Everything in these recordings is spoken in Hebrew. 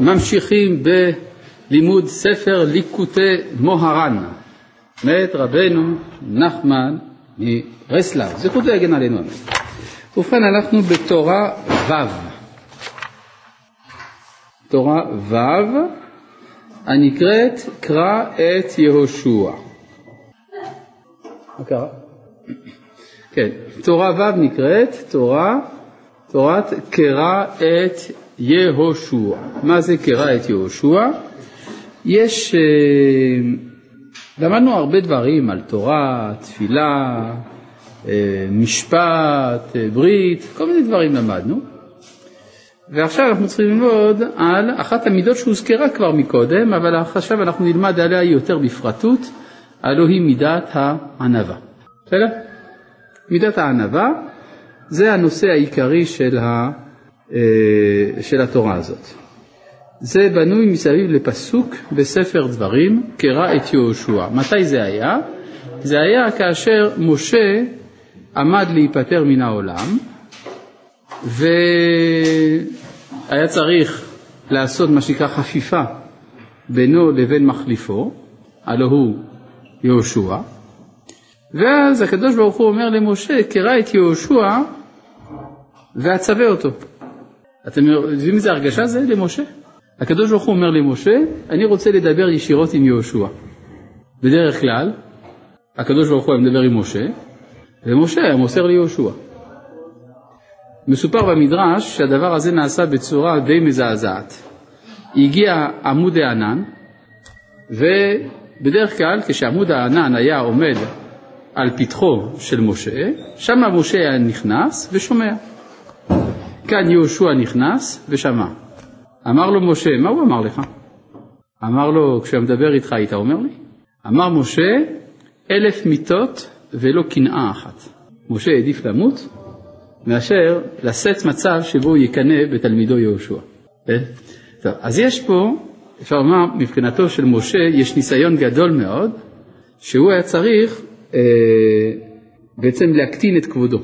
ממשיכים בלימוד ספר ליקוטי מוהר"ן, מאת רבנו נחמן מרסלב, זכותו יגן עלינו. ובכן אנחנו בתורה ו', תורה ו' הנקראת קרא את יהושע. מה קרה? כן, תורה ו' נקראת תורה, תורת קרא את יהושע. מה זה קרא את יהושע? יש, אה, למדנו הרבה דברים על תורה, תפילה, אה, משפט, אה, ברית, כל מיני דברים למדנו. ועכשיו אנחנו צריכים ללמוד על אחת המידות שהוזכרה כבר מקודם, אבל עכשיו אנחנו נלמד עליה יותר בפרטות, הלוא היא מידת הענווה. בסדר? מידת הענווה זה הנושא העיקרי של, ה, של התורה הזאת. זה בנוי מסביב לפסוק בספר דברים, קרא את יהושע. מתי זה היה? זה היה כאשר משה עמד להיפטר מן העולם, והיה צריך לעשות מה שנקרא חפיפה בינו לבין מחליפו, הלא הוא יהושע, ואז הקדוש ברוך הוא אומר למשה, קרא את יהושע ואצווה אותו. אתם יודעים איזה הרגשה זה למשה? הקדוש ברוך הוא אומר למשה, אני רוצה לדבר ישירות עם יהושע. בדרך כלל, הקדוש ברוך הוא היה מדבר עם משה, ומשה היה מוסר ליהושע. מסופר במדרש שהדבר הזה נעשה בצורה די מזעזעת. הגיע עמוד הענן, ובדרך כלל כשעמוד הענן היה עומד על פתחו של משה, שם משה היה נכנס ושומע. כאן יהושע נכנס ושמע. אמר לו משה, מה הוא אמר לך? אמר לו, כשאני מדבר איתך היית אומר לי? אמר משה, אלף מיתות ולא קנאה אחת. משה העדיף למות מאשר לשאת מצב שבו הוא יקנא בתלמידו יהושע. כן? טוב, אז יש פה, אפשר לומר, מבחינתו של משה יש ניסיון גדול מאוד, שהוא היה צריך אה, בעצם להקטין את כבודו.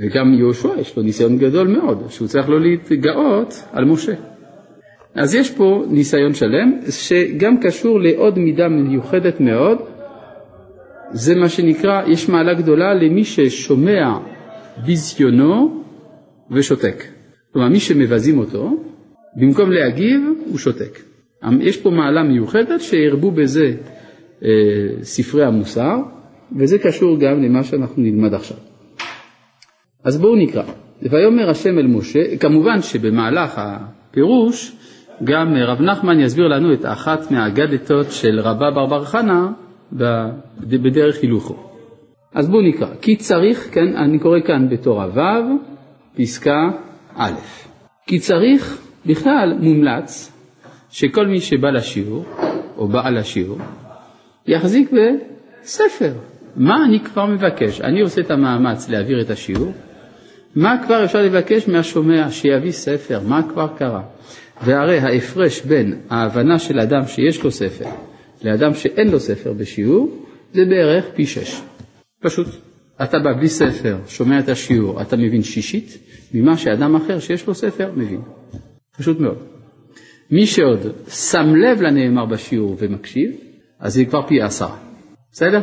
וגם יהושע יש לו ניסיון גדול מאוד, שהוא צריך לא להתגאות על משה. אז יש פה ניסיון שלם, שגם קשור לעוד מידה מיוחדת מאוד, זה מה שנקרא, יש מעלה גדולה למי ששומע ביזיונו ושותק. כלומר, מי שמבזים אותו, במקום להגיב, הוא שותק. יש פה מעלה מיוחדת שהרבו בזה אה, ספרי המוסר, וזה קשור גם למה שאנחנו נלמד עכשיו. אז בואו נקרא. ויאמר השם אל משה, כמובן שבמהלך הפירוש גם רב נחמן יסביר לנו את אחת מהאגדתות של רבה בר בר חנה בדרך הילוכו. אז בואו נקרא. כי צריך, כן, אני קורא כאן בתורה ו', פסקה א', כי צריך, בכלל מומלץ שכל מי שבא לשיעור, או בא לשיעור, יחזיק בספר. מה אני כבר מבקש? אני עושה את המאמץ להעביר את השיעור, מה כבר אפשר לבקש מהשומע שיביא ספר? מה כבר קרה? והרי ההפרש בין ההבנה של אדם שיש לו ספר לאדם שאין לו ספר בשיעור זה בערך פי שש. פשוט. אתה בא בלי ספר, שומע את השיעור, אתה מבין שישית ממה שאדם אחר שיש לו ספר מבין. פשוט מאוד. מי שעוד שם לב לנאמר בשיעור ומקשיב, אז זה כבר פי עשרה. בסדר?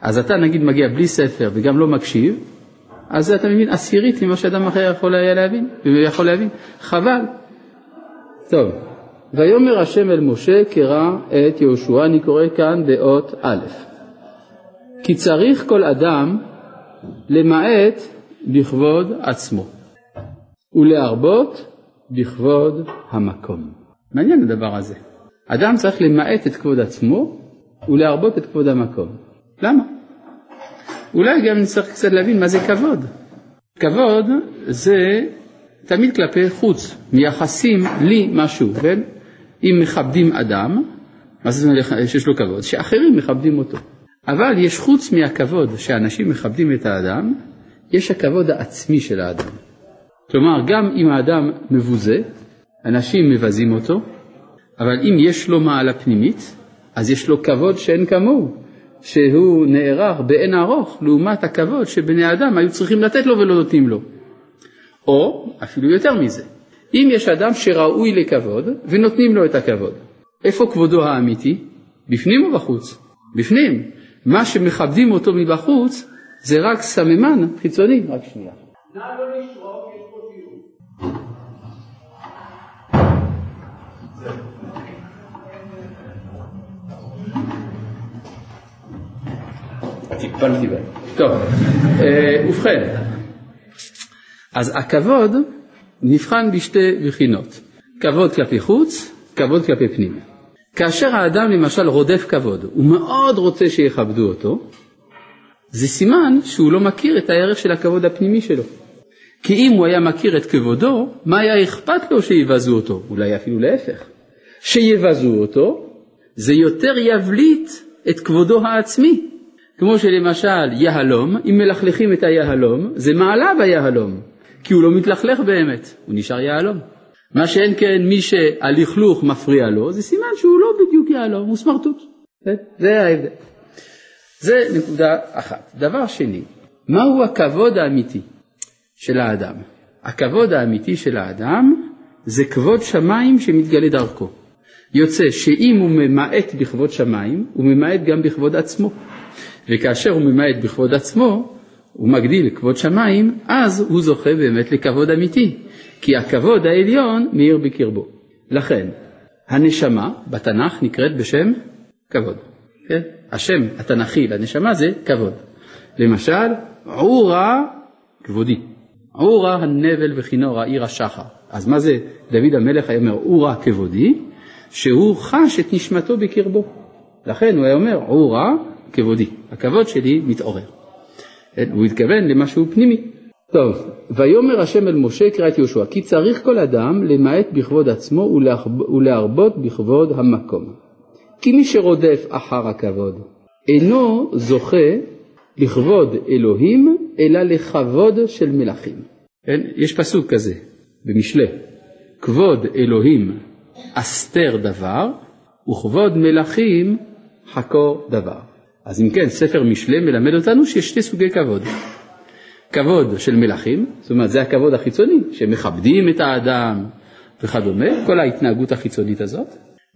אז אתה נגיד מגיע בלי ספר וגם לא מקשיב, אז אתה מבין עשירית ממה שאדם אחר יכול היה להבין, יכול להבין. חבל. טוב, ויאמר השם אל משה קרא את יהושע, אני קורא כאן באות א', כי צריך כל אדם למעט בכבוד עצמו ולהרבות בכבוד המקום. מעניין הדבר הזה. אדם צריך למעט את כבוד עצמו ולהרבות את כבוד המקום. למה? אולי גם נצטרך קצת להבין מה זה כבוד. כבוד זה תמיד כלפי חוץ, מייחסים לי משהו, כן? אם מכבדים אדם, מה זה שיש לו כבוד? שאחרים מכבדים אותו. אבל יש חוץ מהכבוד שאנשים מכבדים את האדם, יש הכבוד העצמי של האדם. כלומר, גם אם האדם מבוזה, אנשים מבזים אותו, אבל אם יש לו מעלה פנימית, אז יש לו כבוד שאין כמוהו. שהוא נערך באין ארוך לעומת הכבוד שבני אדם היו צריכים לתת לו ולא נותנים לו. או, אפילו יותר מזה, אם יש אדם שראוי לכבוד ונותנים לו את הכבוד, איפה כבודו האמיתי? בפנים או בחוץ? בפנים. מה שמכבדים אותו מבחוץ זה רק סממן חיצוני. רק שנייה. נא לא לשרוק, טיפלתי בהם. טוב, אה, ובכן, אז הכבוד נבחן בשתי בחינות, כבוד כלפי חוץ, כבוד כלפי פנים. כאשר האדם למשל רודף כבוד, הוא מאוד רוצה שיכבדו אותו, זה סימן שהוא לא מכיר את הערך של הכבוד הפנימי שלו. כי אם הוא היה מכיר את כבודו, מה היה אכפת לו שיבזו אותו? אולי אפילו להפך. שיבזו אותו, זה יותר יבליט את כבודו העצמי. כמו שלמשל יהלום, אם מלכלכים את היהלום, זה מעלה ביהלום, כי הוא לא מתלכלך באמת, הוא נשאר יהלום. מה שאין כן מי שהלכלוך מפריע לו, זה סימן שהוא לא בדיוק יהלום, הוא סמרטוט. זה ההבדל. זה נקודה אחת. דבר שני, מהו הכבוד האמיתי של האדם? הכבוד האמיתי של האדם זה כבוד שמיים שמתגלה דרכו. יוצא שאם הוא ממעט בכבוד שמיים, הוא ממעט גם בכבוד עצמו. וכאשר הוא ממעט בכבוד עצמו, הוא מגדיל כבוד שמיים, אז הוא זוכה באמת לכבוד אמיתי, כי הכבוד העליון מאיר בקרבו. לכן, הנשמה בתנ"ך נקראת בשם כבוד. כן? השם התנ"כי לנשמה זה כבוד. למשל, עורה כבודי. עורה הנבל וכינור העיר השחר. אז מה זה דוד המלך היה אומר עורה כבודי? שהוא חש את נשמתו בקרבו. לכן הוא היה אומר עורה כבודי, הכבוד שלי מתעורר. כן, הוא התכוון למשהו פנימי. טוב, ויאמר השם אל משה קרא את יהושע, כי צריך כל אדם למעט בכבוד עצמו ולהרבות בכבוד המקום. כי מי שרודף אחר הכבוד אינו זוכה לכבוד אלוהים, אלא לכבוד של מלכים. כן? יש פסוק כזה במשלי, כבוד אלוהים אסתר דבר, וכבוד מלכים חקור דבר. אז אם כן, ספר משלי מלמד אותנו שיש שתי סוגי כבוד. כבוד של מלכים, זאת אומרת זה הכבוד החיצוני, שמכבדים את האדם וכדומה, כל ההתנהגות החיצונית הזאת,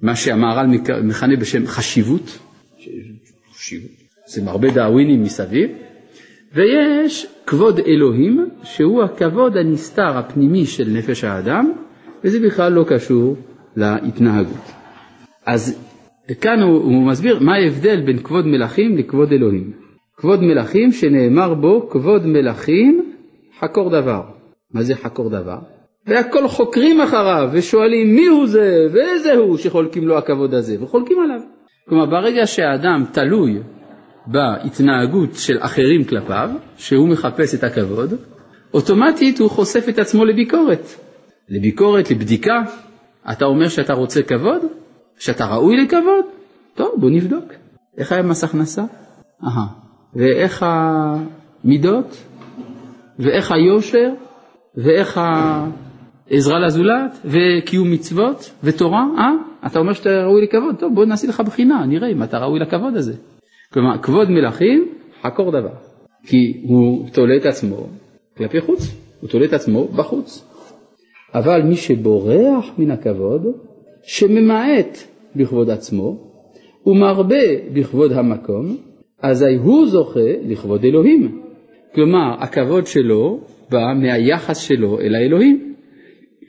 מה שהמהר"ל מכנה בשם חשיבות, חשיבות, זה הרבה דאווינים מסביב, ויש כבוד אלוהים, שהוא הכבוד הנסתר הפנימי של נפש האדם, וזה בכלל לא קשור להתנהגות. אז וכאן הוא, הוא מסביר מה ההבדל בין כבוד מלכים לכבוד אלוהים. כבוד מלכים שנאמר בו כבוד מלכים חקור דבר. מה זה חקור דבר? והכל חוקרים אחריו ושואלים מי הוא זה ואיזה הוא שחולקים לו הכבוד הזה וחולקים עליו. כלומר ברגע שהאדם תלוי בהתנהגות של אחרים כלפיו, שהוא מחפש את הכבוד, אוטומטית הוא חושף את עצמו לביקורת. לביקורת, לבדיקה. אתה אומר שאתה רוצה כבוד? שאתה ראוי לכבוד? טוב, בוא נבדוק. איך היה מס הכנסה? אהה. ואיך המידות? ואיך היושר? ואיך העזרה לזולת? וקיום מצוות? ותורה? אה? אתה אומר שאתה ראוי לכבוד? טוב, בוא נעשה לך בחינה, נראה אם אתה ראוי לכבוד הזה. כלומר, כבוד מלכים, חקור דבר. כי הוא תולה את עצמו כלפי חוץ, הוא תולה את עצמו בחוץ. אבל מי שבורח מן הכבוד, שממעט בכבוד עצמו ומרבה בכבוד המקום, אזי הוא זוכה לכבוד אלוהים. כלומר, הכבוד שלו בא מהיחס שלו אל האלוהים.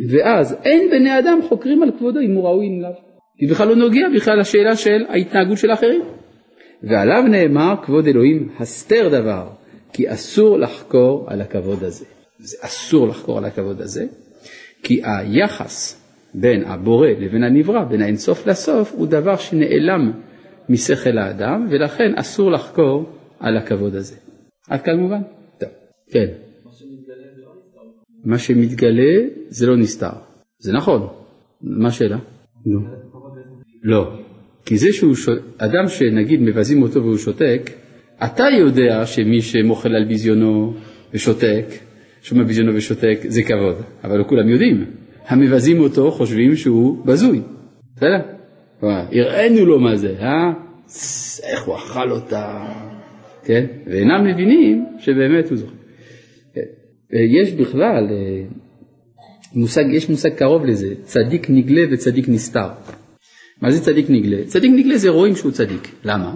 ואז אין בני אדם חוקרים על כבודו אם הוא ראוי אליו. כי בכלל לא נוגע בכלל לשאלה של ההתנהגות של האחרים. ועליו נאמר כבוד אלוהים הסתר דבר, כי אסור לחקור על הכבוד הזה. זה אסור לחקור על הכבוד הזה, כי היחס בין הבורא לבין הנברא, בין האינסוף לסוף, הוא דבר שנעלם משכל האדם, ולכן אסור לחקור על הכבוד הזה. עד כאן מובן? טוב, כן. מה שמתגלה זה לא נסתר. זה נכון. מה השאלה? נו. לא. כי זה שהוא. אדם שנגיד מבזים אותו והוא שותק, אתה יודע שמי שמוחל על ביזיונו ושותק, שומע ביזיונו ושותק, זה כבוד, אבל לא כולם יודעים. המבזים אותו חושבים שהוא בזוי. בסדר? הראינו לו מה זה, אה? איך הוא אכל אותה, כן? ואינם מבינים שבאמת הוא זוכר. כן. יש בכלל, אה, מושג, יש מושג קרוב לזה, צדיק נגלה וצדיק נסתר. מה זה צדיק נגלה? צדיק נגלה זה רואים שהוא צדיק. למה?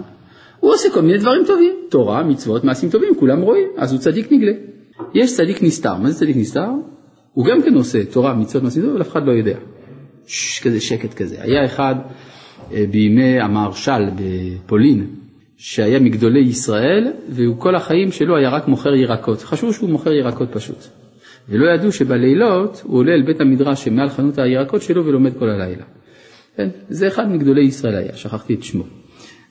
הוא עושה כל מיני דברים טובים, תורה, מצוות, מעשים טובים, כולם רואים, אז הוא צדיק נגלה. יש צדיק נסתר, מה זה צדיק נסתר? הוא גם כן עושה תורה, מצוות, מעשים אבל אף אחד לא יודע. שש, כזה שקט כזה. היה אחד אה, בימי המהרש"ל בפולין, שהיה מגדולי ישראל, וכל החיים שלו היה רק מוכר ירקות. חשבו שהוא מוכר ירקות פשוט. ולא ידעו שבלילות הוא עולה אל בית המדרש שמעל חנות הירקות שלו ולומד כל הלילה. כן, זה אחד מגדולי ישראל היה, שכחתי את שמו.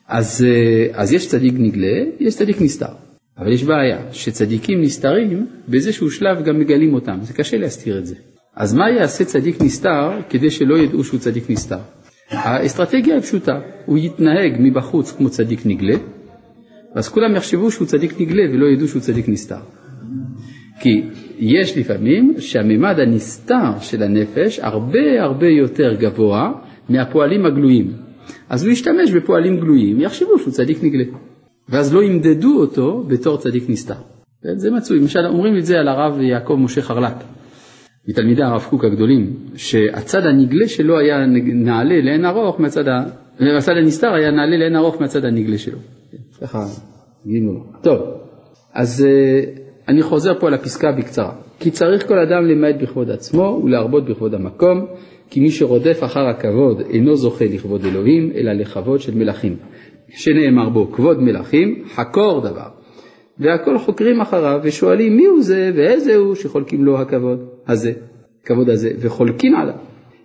אז, אה, אז יש צדיק נגלה, יש צדיק נסתר. אבל יש בעיה, שצדיקים נסתרים, באיזשהו שלב גם מגלים אותם, זה קשה להסתיר את זה. אז מה יעשה צדיק נסתר כדי שלא ידעו שהוא צדיק נסתר? האסטרטגיה היא פשוטה, הוא יתנהג מבחוץ כמו צדיק נגלה, ואז כולם יחשבו שהוא צדיק נגלה ולא ידעו שהוא צדיק נסתר. כי יש לפעמים שהממד הנסתר של הנפש הרבה הרבה יותר גבוה מהפועלים הגלויים. אז הוא ישתמש בפועלים גלויים, יחשבו שהוא צדיק נגלה. ואז לא ימדדו אותו בתור צדיק נסתר. זה מצוי, למשל אומרים את זה על הרב יעקב משה חרל"פ, מתלמידי הרב קוק הגדולים, שהצד הנגלה שלו היה נעלה לאין ארוך מהצד, ה... הצד הנסתר היה נעלה לאין ארוך מהצד הנגלה שלו. ככה גינו לו. טוב, אז אה, אני חוזר פה על הפסקה בקצרה. כי צריך כל אדם למעט בכבוד עצמו ולהרבות בכבוד המקום, כי מי שרודף אחר הכבוד אינו זוכה לכבוד אלוהים, אלא לכבוד של מלכים. שנאמר בו כבוד מלכים, חקור דבר. והכל חוקרים אחריו ושואלים מי הוא זה ואיזה הוא שחולקים לו הכבוד הזה, כבוד הזה, וחולקים עליו,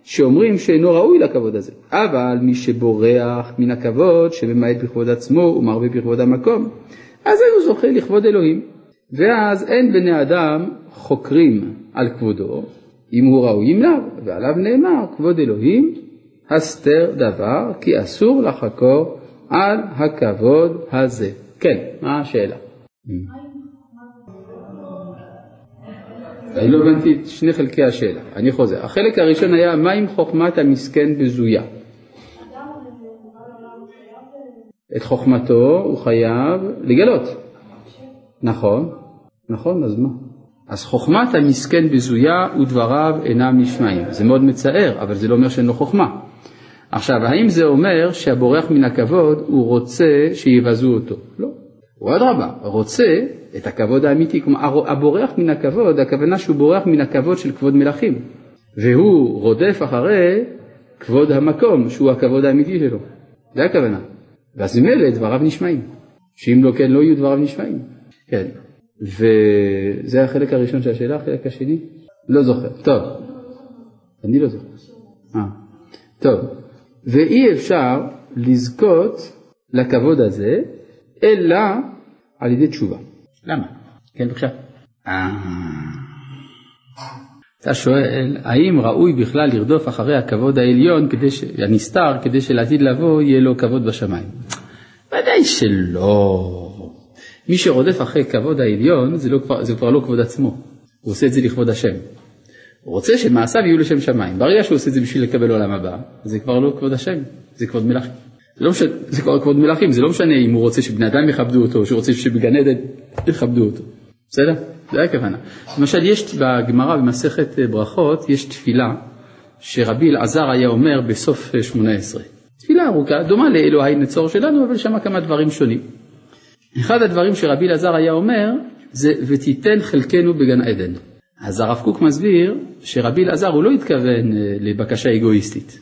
שאומרים שאינו ראוי לכבוד הזה. אבל מי שבורח מן הכבוד, שממעט בכבוד עצמו ומרבה בכבוד המקום, אז הוא זוכה לכבוד אלוהים. ואז אין בני אדם חוקרים על כבודו, אם הוא ראוי אם לאו, ועליו נאמר כבוד אלוהים, הסתר דבר, כי אסור לחקור על הכבוד הזה. כן, מה השאלה? אני לא הבנתי את שני חלקי השאלה, אני חוזר. החלק הראשון היה, מה עם חוכמת המסכן בזויה? את חוכמתו הוא חייב לגלות. נכון, נכון, אז מה? אז חוכמת המסכן בזויה ודבריו אינם נשמעים. זה מאוד מצער, אבל זה לא אומר שאין לו חוכמה. עכשיו, האם זה אומר שהבורח מן הכבוד הוא רוצה שיבזו אותו? לא. הוא אדרבה, רוצה את הכבוד האמיתי. כלומר, הבורח מן הכבוד, הכוונה שהוא בורח מן הכבוד של כבוד מלכים. והוא רודף אחרי כבוד המקום, שהוא הכבוד האמיתי שלו. זה הכוונה. ואז ממילא דבריו נשמעים. שאם לא כן, לא יהיו דבריו נשמעים. כן. וזה החלק הראשון של השאלה, החלק השני? לא זוכר. טוב. אני לא זוכר. אה. טוב. ואי אפשר לזכות לכבוד הזה, אלא על ידי תשובה. למה? כן, בבקשה. אה. אתה שואל, האם ראוי בכלל לרדוף אחרי הכבוד העליון, כדי ש... הנסתר, כדי שלעתיד לבוא יהיה לו כבוד בשמיים? ודאי שלא. מי שרודף אחרי כבוד העליון, זה, לא, זה כבר לא כבוד עצמו, הוא עושה את זה לכבוד השם. הוא רוצה שמעשיו יהיו לשם שמיים. ברגע שהוא עושה את זה בשביל לקבל עולם הבא, זה כבר לא כבוד השם, זה כבוד מלכים. זה, לא משנה, זה כבר כבוד מלכים, זה לא משנה אם הוא רוצה שבני אדם יכבדו אותו, או שהוא רוצה שבגן עדן יכבדו אותו. בסדר? זה הכוונה. למשל, יש בגמרא במסכת ברכות, יש תפילה שרבי אלעזר היה אומר בסוף שמונה עשרה. תפילה ארוכה, דומה לאלוהי נצור שלנו, אבל שמה כמה דברים שונים. אחד הדברים שרבי אלעזר היה אומר, זה ותיתן חלקנו בגן עדן. אז הרב קוק מסביר שרבי אלעזר הוא לא התכוון אה, לבקשה אגואיסטית.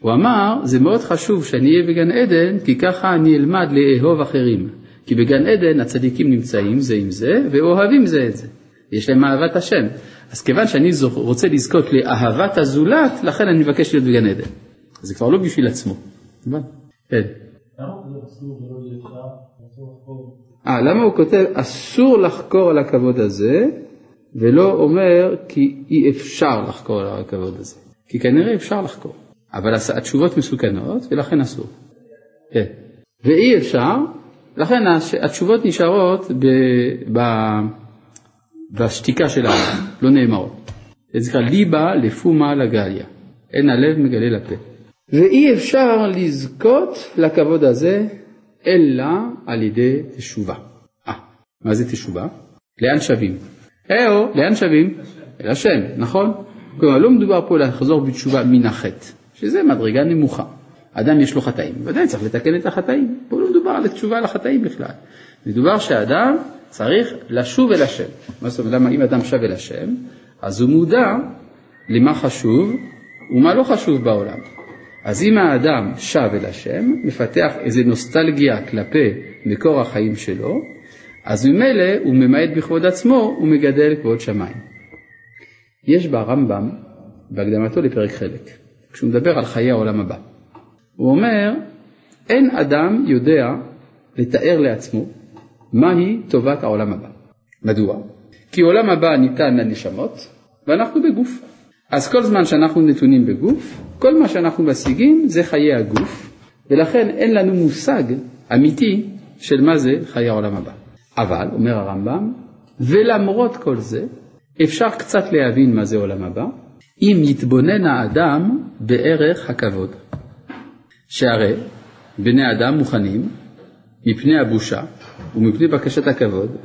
הוא אמר, זה מאוד חשוב שאני אהיה בגן עדן, כי ככה אני אלמד לאהוב אחרים. כי בגן עדן הצדיקים נמצאים זה עם זה, ואוהבים זה את זה. יש להם אהבת השם. אז כיוון שאני רוצה לזכות לאהבת הזולת, לכן אני מבקש להיות בגן עדן. זה כבר לא בשביל עצמו. כן. אה, למה הוא כותב אסור לחקור על הכבוד הזה, ולא אומר כי אי אפשר לחקור על הכבוד הזה? כי כנראה אפשר לחקור, אבל התשובות מסוכנות ולכן אסור. כן. ואי אפשר, לכן התשובות נשארות ב, ב, בשתיקה של האדם, לא נאמרות. זה נקרא ליבה לפומה לגליה, אין הלב מגלה לפה. ואי אפשר לזכות לכבוד הזה אלא על ידי תשובה. אה, מה זה תשובה? לאן שווים? אהו, לאן שווים? אל השם, נכון? כלומר, לא מדובר פה לחזור בתשובה מן החטא, שזה מדרגה נמוכה. אדם יש לו חטאים, ודאי צריך לתקן את החטאים. פה לא מדובר על תשובה לחטאים בכלל. מדובר שאדם צריך לשוב אל השם. מה זאת אומרת, אם אדם שב אל השם, אז הוא מודע למה חשוב ומה לא חשוב בעולם. אז אם האדם שב אל השם, מפתח איזו נוסטלגיה כלפי מקור החיים שלו, אז ממילא הוא ממעט בכבוד עצמו ומגדל כבוד שמיים. יש ברמב"ם, בהקדמתו לפרק חלק, כשהוא מדבר על חיי העולם הבא. הוא אומר, אין אדם יודע לתאר לעצמו מהי טובת העולם הבא. מדוע? כי עולם הבא ניתן לנשמות ואנחנו בגוף. אז כל זמן שאנחנו נתונים בגוף, כל מה שאנחנו משיגים זה חיי הגוף, ולכן אין לנו מושג אמיתי של מה זה חיי העולם הבא. אבל, אומר הרמב"ם, ולמרות כל זה, אפשר קצת להבין מה זה עולם הבא, אם יתבונן האדם בערך הכבוד. שהרי בני אדם מוכנים, מפני הבושה ומפני בקשת הכבוד,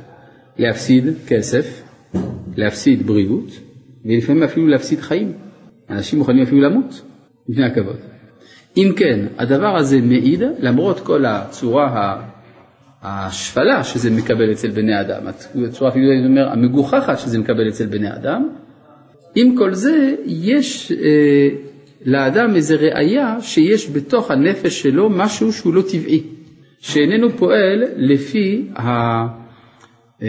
להפסיד כסף, להפסיד בריאות, ולפעמים אפילו להפסיד חיים. אנשים מוכנים אפילו למות מפני הכבוד. אם כן, הדבר הזה מעיד, למרות כל הצורה השפלה שזה מקבל אצל בני אדם, הצורה אפילו, אני אומר, המגוחכת שזה מקבל אצל בני אדם, עם כל זה, יש אה, לאדם איזו ראייה שיש בתוך הנפש שלו משהו שהוא לא טבעי, שאיננו פועל לפי ה... אה,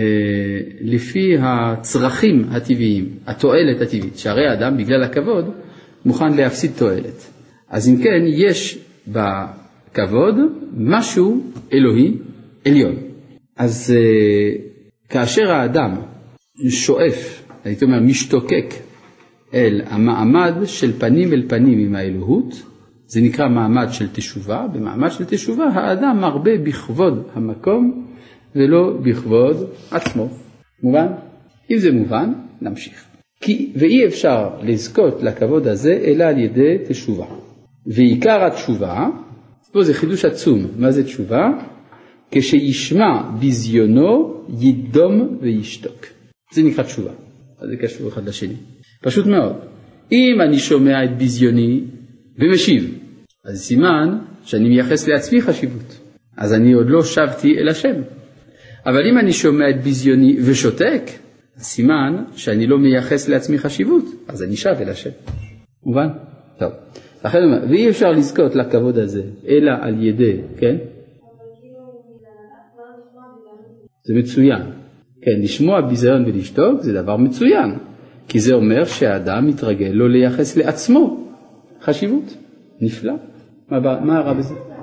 לפי הצרכים הטבעיים, התועלת הטבעית, שהרי האדם בגלל הכבוד מוכן להפסיד תועלת. אז אם כן, יש בכבוד משהו אלוהי עליון. אז אה, כאשר האדם שואף, הייתי אומר משתוקק אל המעמד של פנים אל פנים עם האלוהות, זה נקרא מעמד של תשובה, במעמד של תשובה האדם מרבה בכבוד המקום ולא בכבוד עצמו. מובן? אם זה מובן, נמשיך. כי, ואי אפשר לזכות לכבוד הזה אלא על ידי תשובה. ועיקר התשובה, פה זה חידוש עצום, מה זה תשובה? כשישמע ביזיונו יידום וישתוק. זה נקרא תשובה, אז זה קשור אחד לשני. פשוט מאוד. אם אני שומע את ביזיוני ומשיב, אז סימן שאני מייחס לעצמי חשיבות. אז אני עוד לא שבתי אל השם. אבל אם אני שומע את ביזיוני ושותק, סימן שאני לא מייחס לעצמי חשיבות, אז אני שב אל השם. מובן? טוב. לכן אומר, ואי אפשר לזכות לכבוד הזה, אלא על ידי, כן? זה מצוין. כן, לשמוע ביזיון ולשתוק זה דבר מצוין, כי זה אומר שהאדם מתרגל לא לייחס לעצמו חשיבות. נפלא. מה, מה רע בזה?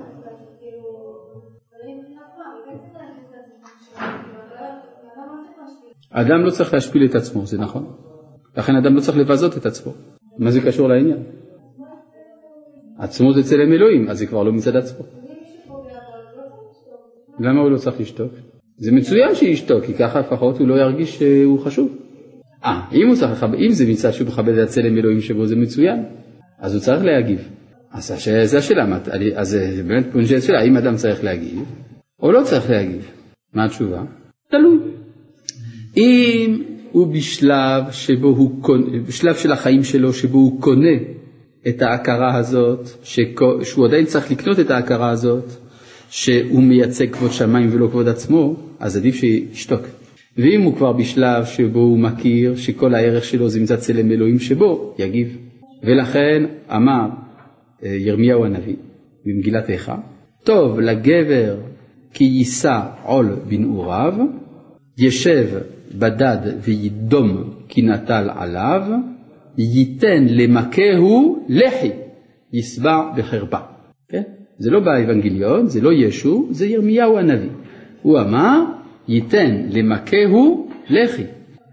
אדם לא צריך להשפיל את עצמו, זה נכון. לכן אדם לא צריך לבזות את עצמו. מה זה קשור לעניין? עצמו זה צלם אלוהים, אז זה כבר לא מצד עצמו. למה הוא לא צריך לשתוק? זה מצוין שישתוק, כי ככה לפחות הוא לא ירגיש שהוא חשוב. אה, אם, צריך, אם זה מצד שהוא מכבד את הצלם אלוהים שבו זה מצוין, אז הוא צריך להגיב. אז זו השאלה, אז באמת נשאלת שאלה, האם אדם צריך להגיב או לא צריך להגיב? מה התשובה? תלוי. אם הוא בשלב שבו הוא קונה, בשלב של החיים שלו שבו הוא קונה את ההכרה הזאת, שהוא עדיין צריך לקנות את ההכרה הזאת, שהוא מייצג כבוד שמיים ולא כבוד עצמו, אז עדיף שישתוק. ואם הוא כבר בשלב שבו הוא מכיר שכל הערך שלו זה מצד צלם אלוהים שבו, יגיב. ולכן אמר אה, ירמיהו הנביא במגילת איכה, טוב לגבר כי יישא עול בנעוריו, ישב בדד וידום כי נטל עליו, ייתן למכהו לחי, ישבע בחרפה. כן? זה לא באבנגליון, זה לא ישו, זה ירמיהו הנביא. הוא אמר, ייתן למכהו לחי.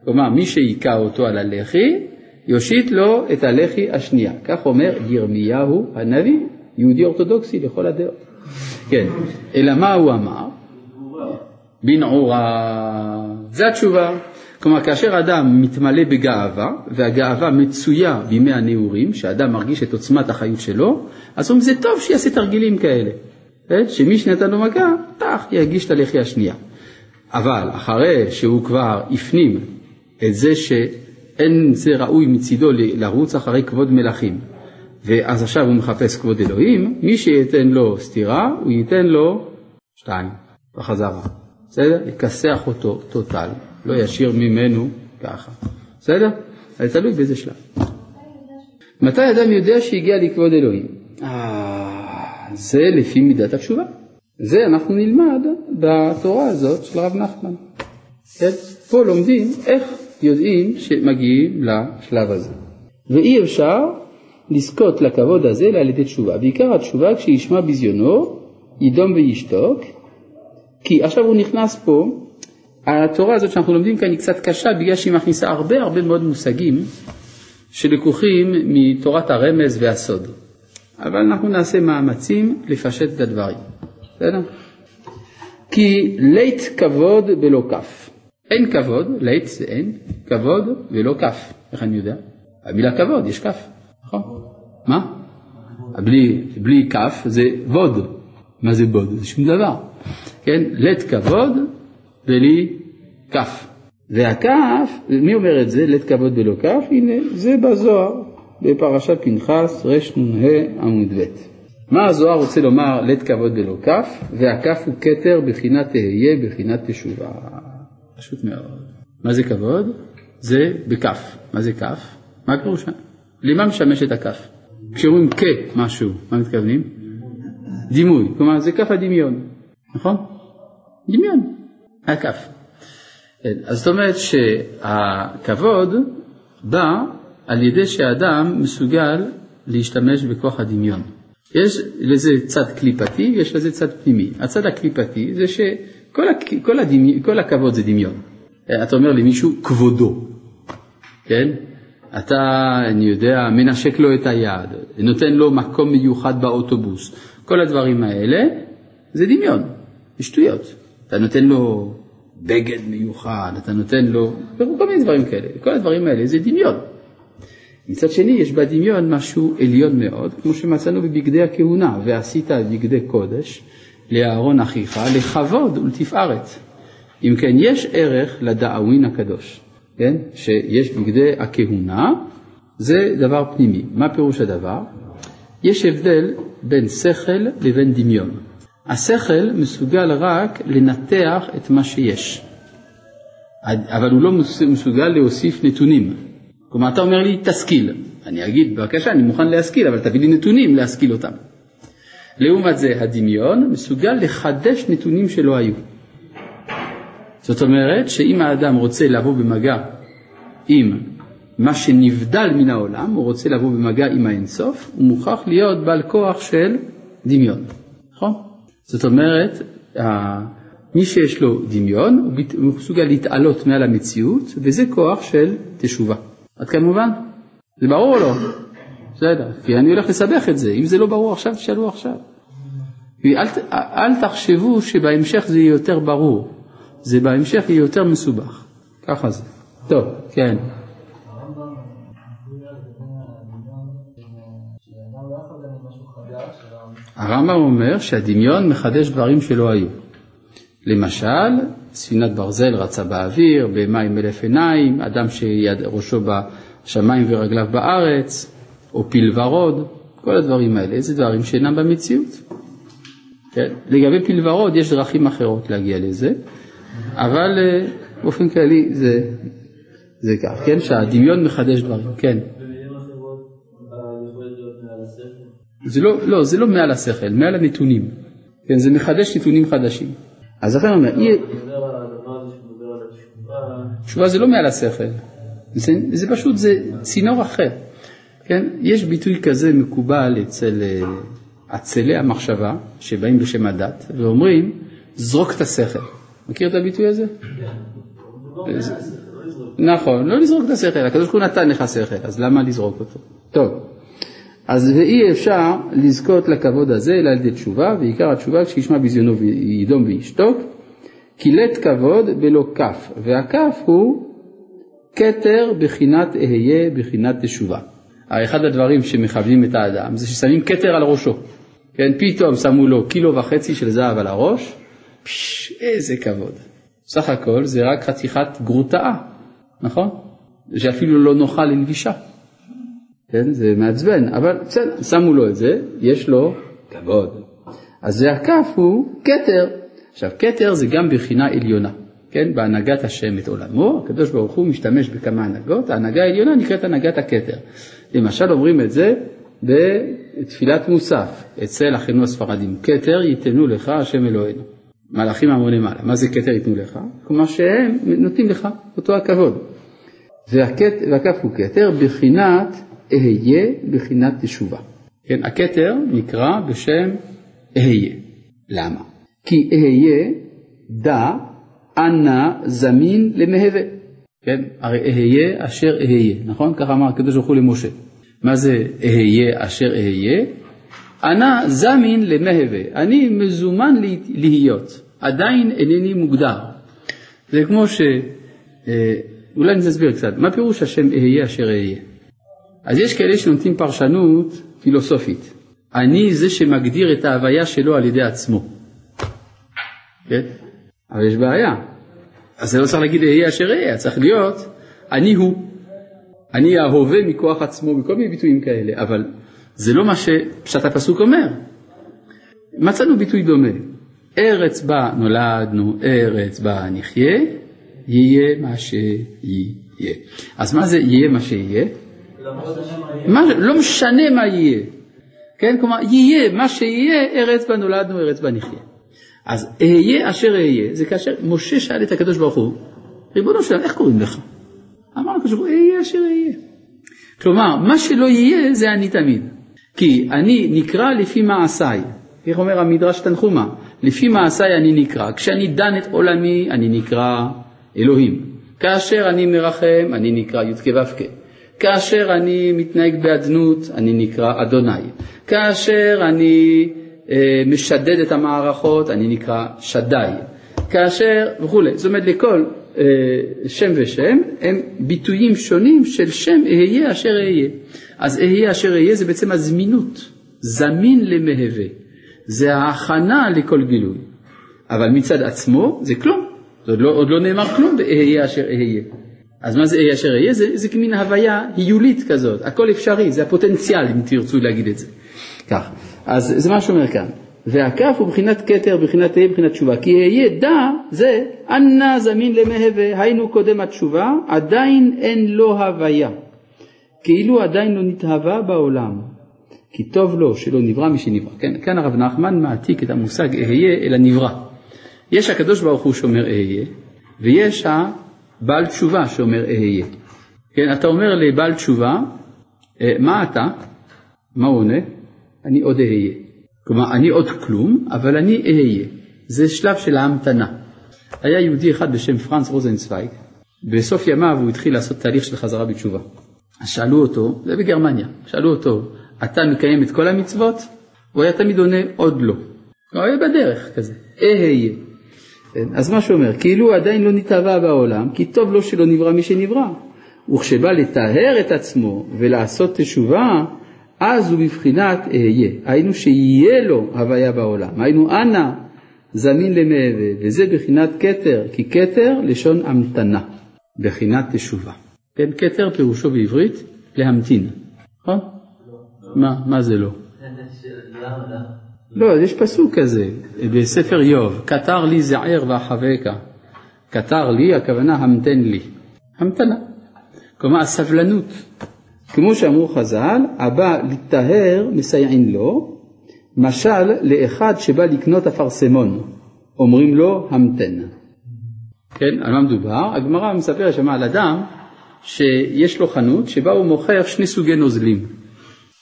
כלומר, מי שהיכה אותו על הלחי, יושיט לו את הלחי השנייה. כך אומר ירמיהו הנביא, יהודי אורתודוקסי לכל הדעות. כן, אלא מה הוא אמר? בנעורה. זה התשובה. כלומר, כאשר אדם מתמלא בגאווה, והגאווה מצויה בימי הנעורים, שאדם מרגיש את עוצמת החיות שלו, אז אומרים, זה טוב שיעשה תרגילים כאלה. כן? שמי שנתן לו מכה, טח, ירגיש את הלחי השנייה. אבל אחרי שהוא כבר הפנים את זה ש... אין זה ראוי מצידו לרוץ אחרי כבוד מלכים. ואז עכשיו הוא מחפש כבוד אלוהים, מי שייתן לו סטירה, הוא ייתן לו שתיים, בחזרה. בסדר? יכסח אותו טוטל, לא ישאיר ממנו ככה. בסדר? זה תלוי באיזה שלב. מתי אדם יודע שהגיע לכבוד אלוהים? אה, זה לפי מידת התשובה. זה אנחנו נלמד בתורה הזאת של הרב נחמן. כן? פה לומדים איך יודעים שמגיעים לשלב הזה. ואי אפשר לזכות לכבוד הזה אלא על ידי תשובה. בעיקר התשובה כשישמע בזיונו, יידום וישתוק, כי עכשיו הוא נכנס פה, התורה הזאת שאנחנו לומדים כאן היא קצת קשה בגלל שהיא מכניסה הרבה הרבה מאוד מושגים שלקוחים מתורת הרמז והסוד. אבל אנחנו נעשה מאמצים לפשט את הדברים, בסדר? כי לית כבוד בלא כף. אין כבוד, לית זה אין, כבוד ולא כף. איך אני יודע? המילה כבוד, יש כף, נכון? מה? בלי כף זה ווד. מה זה בוד? זה שום דבר. כן? לית כבוד בלי כף. והכף, מי אומר את זה? לית כבוד בלא כף? הנה, זה בזוהר, בפרשת פנחס רנ"ה עמוד ב'. מה הזוהר רוצה לומר לית כבוד בלא כף? והכף הוא כתר בחינת תהיה, בחינת תשובה. פשוט מאוד. מה זה כבוד? זה בכף. מה זה כף? מה פירושה? למה משמש את הכף? כשאומרים כמשהו, מה מתכוונים? דימוי, כלומר זה כף הדמיון, נכון? דמיון, הכף. כן, אז זאת אומרת שהכבוד בא על ידי שהאדם מסוגל להשתמש בכוח הדמיון. יש לזה צד קליפתי ויש לזה צד פנימי. הצד הקליפתי זה שכל כל הדמי, כל הכבוד זה דמיון. אתה אומר למישהו כבודו, כן? אתה, אני יודע, מנשק לו את היד, נותן לו מקום מיוחד באוטובוס. כל הדברים האלה זה דמיון, זה שטויות. אתה נותן לו בגד מיוחד, אתה נותן לו, כל מיני דברים כאלה. כל הדברים האלה זה דמיון. מצד שני, יש בדמיון משהו עליון מאוד, כמו שמצאנו בבגדי הכהונה, ועשית בגדי קודש לאהרון אחיך, לכבוד ולתפארת. אם כן, יש ערך לדאווין הקדוש, כן? שיש בגדי הכהונה, זה דבר פנימי. מה פירוש הדבר? יש הבדל בין שכל לבין דמיון. השכל מסוגל רק לנתח את מה שיש, אבל הוא לא מסוגל להוסיף נתונים. כלומר, אתה אומר לי, תשכיל. אני אגיד, בבקשה, אני מוכן להשכיל, אבל תביא לי נתונים להשכיל אותם. לעומת זה, הדמיון מסוגל לחדש נתונים שלא היו. זאת אומרת שאם האדם רוצה לבוא במגע עם מה שנבדל מן העולם, הוא רוצה לבוא במגע עם האינסוף, הוא מוכרח להיות בעל כוח של דמיון, נכון? זאת אומרת, מי שיש לו דמיון, הוא מסוגל להתעלות מעל המציאות, וזה כוח של תשובה. עד כאן מובן? זה ברור או לא? בסדר, כי אני הולך לסבך את זה, אם זה לא ברור עכשיו, תשאלו עכשיו. אל, אל תחשבו שבהמשך זה יהיה יותר ברור, זה בהמשך יהיה יותר מסובך, ככה זה. טוב, כן. הרמב"ם אומר שהדמיון מחדש דברים שלא היו. למשל, ספינת ברזל רצה באוויר, בהמה עם אלף עיניים, אדם שראשו בשמיים ורגליו בארץ, או פיל ורוד, כל הדברים האלה, זה דברים שאינם במציאות. כן? לגבי פיל ורוד יש דרכים אחרות להגיע לזה, אבל אה, באופן כללי זה, זה כך, כן? שהדמיון מחדש דברים, כן. זה לא, לא, זה לא מעל השכל, מעל הנתונים. כן, זה מחדש נתונים חדשים. אז לכן אומר, תשובה זה לא מעל השכל, זה, זה פשוט, זה צינור אחר. כן, יש ביטוי כזה מקובל אצל אה, עצלי המחשבה, שבאים בשם הדת, ואומרים, זרוק את השכל. מכיר את הביטוי הזה? נכון, לא לזרוק את השכל, הקדוש ברוך הוא נתן לך שכל, אז למה לזרוק אותו? טוב. אז ואי אפשר לזכות לכבוד הזה אלא על ידי תשובה, ועיקר התשובה כשישמע בזיונו וידום וישתוק, כי לית כבוד בלא כף, והכף הוא כתר בחינת אהיה בחינת תשובה. אחד הדברים שמכוונים את האדם זה ששמים כתר על ראשו. כן, פתאום שמו לו קילו וחצי של זהב על הראש, פשש, איזה כבוד. סך הכל זה רק חתיכת גרוטאה, נכון? שאפילו לא נוחה ללבישה. כן, זה מעצבן, אבל בסדר, שמו לו את זה, יש לו כבוד. אז הכף הוא כתר. עכשיו, כתר זה גם בחינה עליונה, כן, בהנהגת השם את עולמו, הקדוש ברוך הוא משתמש בכמה הנהגות, ההנהגה העליונה נקראת הנהגת הכתר. למשל אומרים את זה בתפילת מוסף, אצל אחינו הספרדים, כתר ייתנו לך השם אלוהינו. מלאכים המוני מעלה, מה זה כתר ייתנו לך? כלומר שהם נותנים לך אותו הכבוד. והכף הוא כתר בחינת אהיה בחינת תשובה. כן, הכתר נקרא בשם אהיה. למה? כי אהיה דע אנא זמין למהווה. כן, הרי אהיה אשר אהיה, נכון? ככה אמר הקדוש ברוך הוא למשה. מה זה אהיה אשר אהיה? אנא זמין למהווה, אני מזומן להיות, עדיין אינני מוגדר. זה כמו ש... אה, אולי אני אסביר קצת, מה פירוש השם אהיה אשר אהיה? אז יש כאלה שנותנים פרשנות פילוסופית. אני זה שמגדיר את ההוויה שלו על ידי עצמו. כן? אבל יש בעיה. אז זה לא צריך להגיד אהיה אשר אהיה, צריך להיות אני הוא. אני ההווה מכוח עצמו, מכל מיני ביטויים כאלה, אבל זה לא מה שפשט הפסוק אומר. מצאנו ביטוי דומה. ארץ בה נולדנו, ארץ בה נחיה, יהיה מה שיהיה. אז מה זה יהיה מה שיהיה? מה, לא משנה מה יהיה. כן, כלומר, יהיה מה שיהיה, ארץ בה נולדנו, ארץ בה נחיה. אז אהיה אשר אהיה, זה כאשר משה שאל את הקדוש ברוך הוא, ריבונו שלם, איך קוראים לך? אמר הקדוש ברוך הוא, אהיה אשר אהיה. כלומר, מה שלא יהיה זה אני תמיד. כי אני נקרא לפי מעשיי. איך אומר המדרש תנחומה? לפי מעשיי אני נקרא. כשאני דן את עולמי, אני נקרא אלוהים. כאשר אני מרחם, אני נקרא י"ק ו"ק. כאשר אני מתנהג באדנות, אני נקרא אדוני. כאשר אני אה, משדד את המערכות, אני נקרא שדי. כאשר וכולי. זאת אומרת, לכל אה, שם ושם הם ביטויים שונים של שם אהיה אשר אהיה. אז אהיה אשר אהיה זה בעצם הזמינות, זמין למהווה. זה ההכנה לכל גילוי. אבל מצד עצמו זה כלום. זה עוד לא, עוד לא נאמר כלום באהיה אשר אהיה. אז מה זה אהיה אשר אהיה? זה, זה כמין הוויה היולית כזאת, הכל אפשרי, זה הפוטנציאל אם תרצו להגיד את זה. כך, אז זה מה שאומר כאן. והכף הוא בחינת כתר, בחינת אהיה, בחינת תשובה. כי אהיה דע זה אנא זמין למהווה, היינו קודם התשובה, עדיין אין לו הוויה. כאילו עדיין לא נתהווה בעולם. כי טוב לו שלא נברא משנברא. כן, כאן הרב נחמן מעתיק את המושג אהיה אל הנברא. יש הקדוש ברוך הוא שאומר אהיה, ויש הבעל תשובה שאומר אהיה. כן, אתה אומר לבעל תשובה, אה, מה אתה? מה הוא עונה? אני עוד אהיה. כלומר, אני עוד כלום, אבל אני אהיה. זה שלב של ההמתנה. היה יהודי אחד בשם פרנס רוזנצוויג, בסוף ימיו הוא התחיל לעשות תהליך של חזרה בתשובה. אז שאלו אותו, זה בגרמניה, שאלו אותו, אתה מקיים את כל המצוות? הוא היה תמיד עונה, עוד לא. הוא היה בדרך כזה, אהיה. כן, אז מה שאומר, כאילו עדיין לא נתהווה בעולם, כי טוב לו שלא נברא מי שנברא. וכשבא לטהר את עצמו ולעשות תשובה, אז הוא בבחינת אהיה, היינו שיהיה לו הוויה בעולם, היינו אנא זמין למעבה, וזה בחינת כתר, כי כתר לשון המתנה, בחינת תשובה. כן, כתר פירושו בעברית להמתין, נכון? מה, מה זה לא? לא, יש פסוק כזה בספר איוב, קטר לי זער ואחבקה. קטר לי, הכוונה המתן לי. המתנה. כלומר, הסבלנות. כמו שאמרו חז"ל, הבא לטהר מסייעין לו, משל לאחד שבא לקנות אפרסמון, אומרים לו המתן. כן, על מה מדובר? הגמרא מספרת שמה על אדם שיש לו חנות שבה הוא מוכר שני סוגי נוזלים.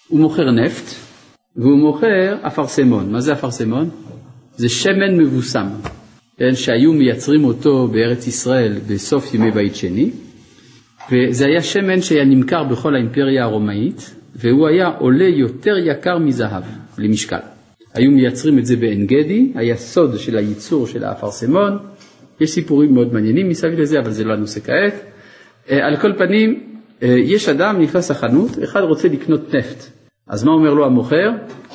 הוא מוכר נפט והוא מוכר אפרסמון. מה זה אפרסמון? זה שמן מבוסם, כן, שהיו מייצרים אותו בארץ ישראל בסוף ימי בית שני, וזה היה שמן שהיה נמכר בכל האימפריה הרומאית, והוא היה עולה יותר יקר מזהב למשקל. היו מייצרים את זה בעין גדי, היה סוד של הייצור של האפרסמון, יש סיפורים מאוד מעניינים מסביב לזה, אבל זה לא הנושא כעת. אה, על כל פנים, אה, יש אדם נכנס לחנות, אחד רוצה לקנות נפט, אז מה אומר לו המוכר?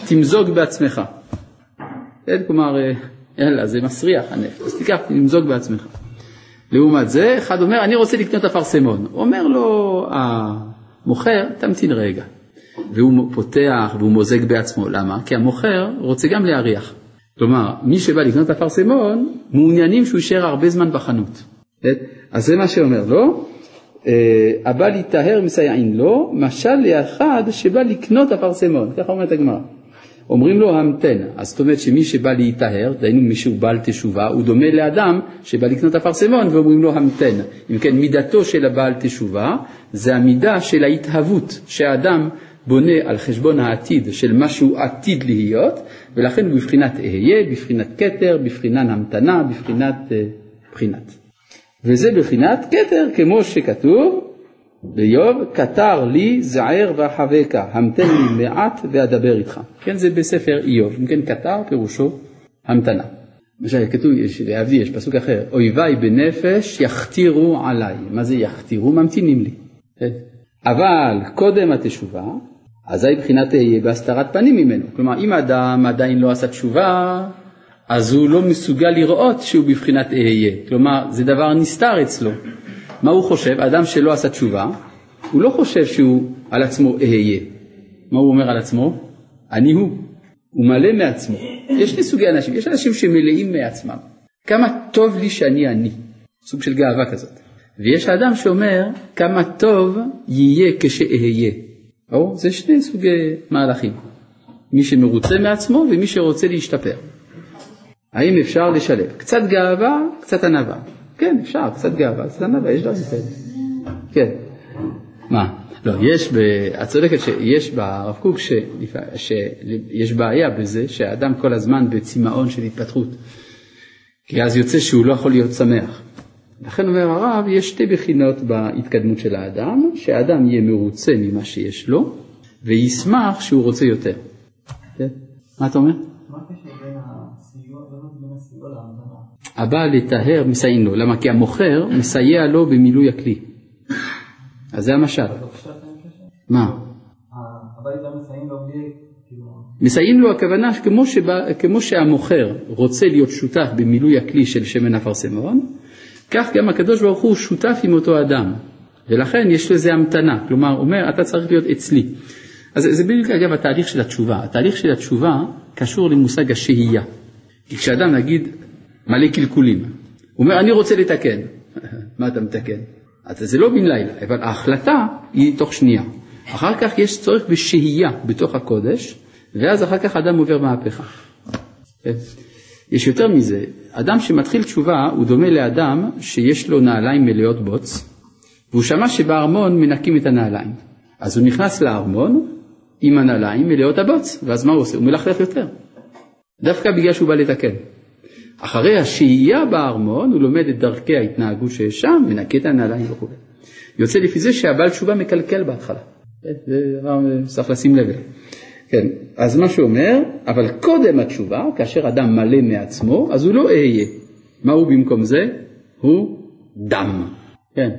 תמזוג בעצמך. כן, כלומר, אה, יאללה, זה מסריח הנפט, אז תיקח, תמזוג בעצמך. לעומת זה, אחד אומר, אני רוצה לקנות אפרסמון. אומר לו המוכר, תמתין רגע. והוא פותח והוא מוזג בעצמו. למה? כי המוכר רוצה גם להריח. כלומר, מי שבא לקנות אפרסמון, מעוניינים שהוא יישאר הרבה זמן בחנות. אז זה מה שאומר לו, אה, הבא להיטהר מסייעין לו, משל לאחד שבא לקנות אפרסמון, ככה אומרת הגמרא. אומרים לו המתן, אז זאת אומרת שמי שבא להיטהר, דהיינו מי שהוא בעל תשובה, הוא דומה לאדם שבא לקנות אפרסמון ואומרים לו המתן. אם כן, מידתו של הבעל תשובה זה המידה של ההתהוות שהאדם בונה על חשבון העתיד של מה שהוא עתיד להיות, ולכן הוא בבחינת אהיה, בבחינת כתר, בבחינת המתנה, בבחינת אה, בחינת. וזה בבחינת כתר, כמו שכתוב באיוב, כתר לי זער ואחבקה, המתן לי מעט ואדבר איתך. כן, זה בספר איוב. אם כן, כתר פירושו המתנה. למשל, כתוב, להבדיל, יש פסוק אחר, אויביי בנפש יכתירו עליי. מה זה יכתירו? ממתינים לי. כן? אבל קודם התשובה, אזי בחינת אהיה בהסתרת פנים ממנו. כלומר, אם אדם עדיין לא עשה תשובה, אז הוא לא מסוגל לראות שהוא בבחינת אהיה. כלומר, זה דבר נסתר אצלו. מה הוא חושב? אדם שלא עשה תשובה, הוא לא חושב שהוא על עצמו אהיה. מה הוא אומר על עצמו? אני הוא. הוא מלא מעצמו. יש שני סוגי אנשים, יש אנשים שמלאים מעצמם. כמה טוב לי שאני אני. סוג של גאווה כזאת. ויש האדם שאומר, כמה טוב יהיה כשאהיה. או, זה שני סוגי מהלכים. מי שמרוצה מעצמו ומי שרוצה להשתפר. האם אפשר לשלב? קצת גאווה, קצת ענווה. כן, אפשר, קצת גאווה, קצת ענווה, יש דברים כאלה. כן. מה? לא, יש. את צודקת שיש ברב קוק. שיש בעיה בזה שהאדם כל הזמן בצמאון של התפתחות. כי אז יוצא שהוא לא יכול להיות שמח. לכן אומר הרב, יש שתי בחינות בהתקדמות של האדם, שהאדם יהיה מרוצה ממה שיש לו, וישמח שהוא רוצה יותר. כן? מה אתה אומר? מה הקשר? הבא לטהר מסייעים לו, למה? כי המוכר מסייע לו במילוי הכלי. אז זה המשל. מה? מסייעים לו הכוונה כמו, שבא, כמו שהמוכר רוצה להיות שותף במילוי הכלי של שמן אפרסמון, כך גם הקדוש ברוך הוא שותף עם אותו אדם, ולכן יש לזה המתנה, כלומר, אומר, אתה צריך להיות אצלי. אז זה בדיוק אגב התהליך של התשובה. התהליך של התשובה קשור למושג השהייה. כי כשאדם נגיד מלא קלקולים, הוא אומר אני רוצה לתקן, מה אתה מתקן? אז זה לא בן לילה, אבל ההחלטה היא תוך שנייה. אחר כך יש צורך בשהייה בתוך הקודש, ואז אחר כך אדם עובר מהפכה. כן? יש יותר מזה, אדם שמתחיל תשובה הוא דומה לאדם שיש לו נעליים מלאות בוץ, והוא שמע שבארמון מנקים את הנעליים. אז הוא נכנס לארמון עם הנעליים מלאות הבוץ, ואז מה הוא עושה? הוא מלכלך יותר. דווקא בגלל שהוא בא לתקן. אחרי השהייה בארמון הוא לומד את דרכי ההתנהגות שיש שם, מנקה את הנעליים וכו'. יוצא לפי זה שהבעל תשובה מקלקל בהתחלה. זה דבר שצריך לשים לב. כן, אז מה שהוא אומר, אבל קודם התשובה, כאשר אדם מלא מעצמו, אז הוא לא אהיה. מה הוא במקום זה? הוא דם. כן.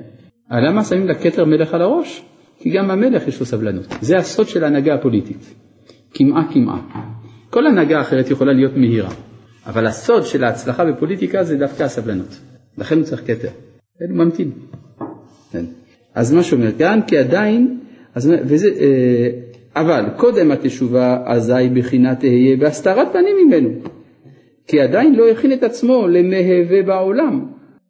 למה שמים לכתר מלך על הראש? כי גם המלך יש לו סבלנות. זה הסוד של ההנהגה הפוליטית. קמעה קמעה. כל הנהגה אחרת יכולה להיות מהירה, אבל הסוד של ההצלחה בפוליטיקה זה דווקא הסבלנות. לכן הוא צריך כתר. הוא ממתין. כן. אז מה שאומר כאן, כי עדיין, אז, וזה, אה, אבל קודם התשובה אזי בחינת אהיה בהסתרת פנים ממנו, כי עדיין לא הכין את עצמו למהווה בעולם,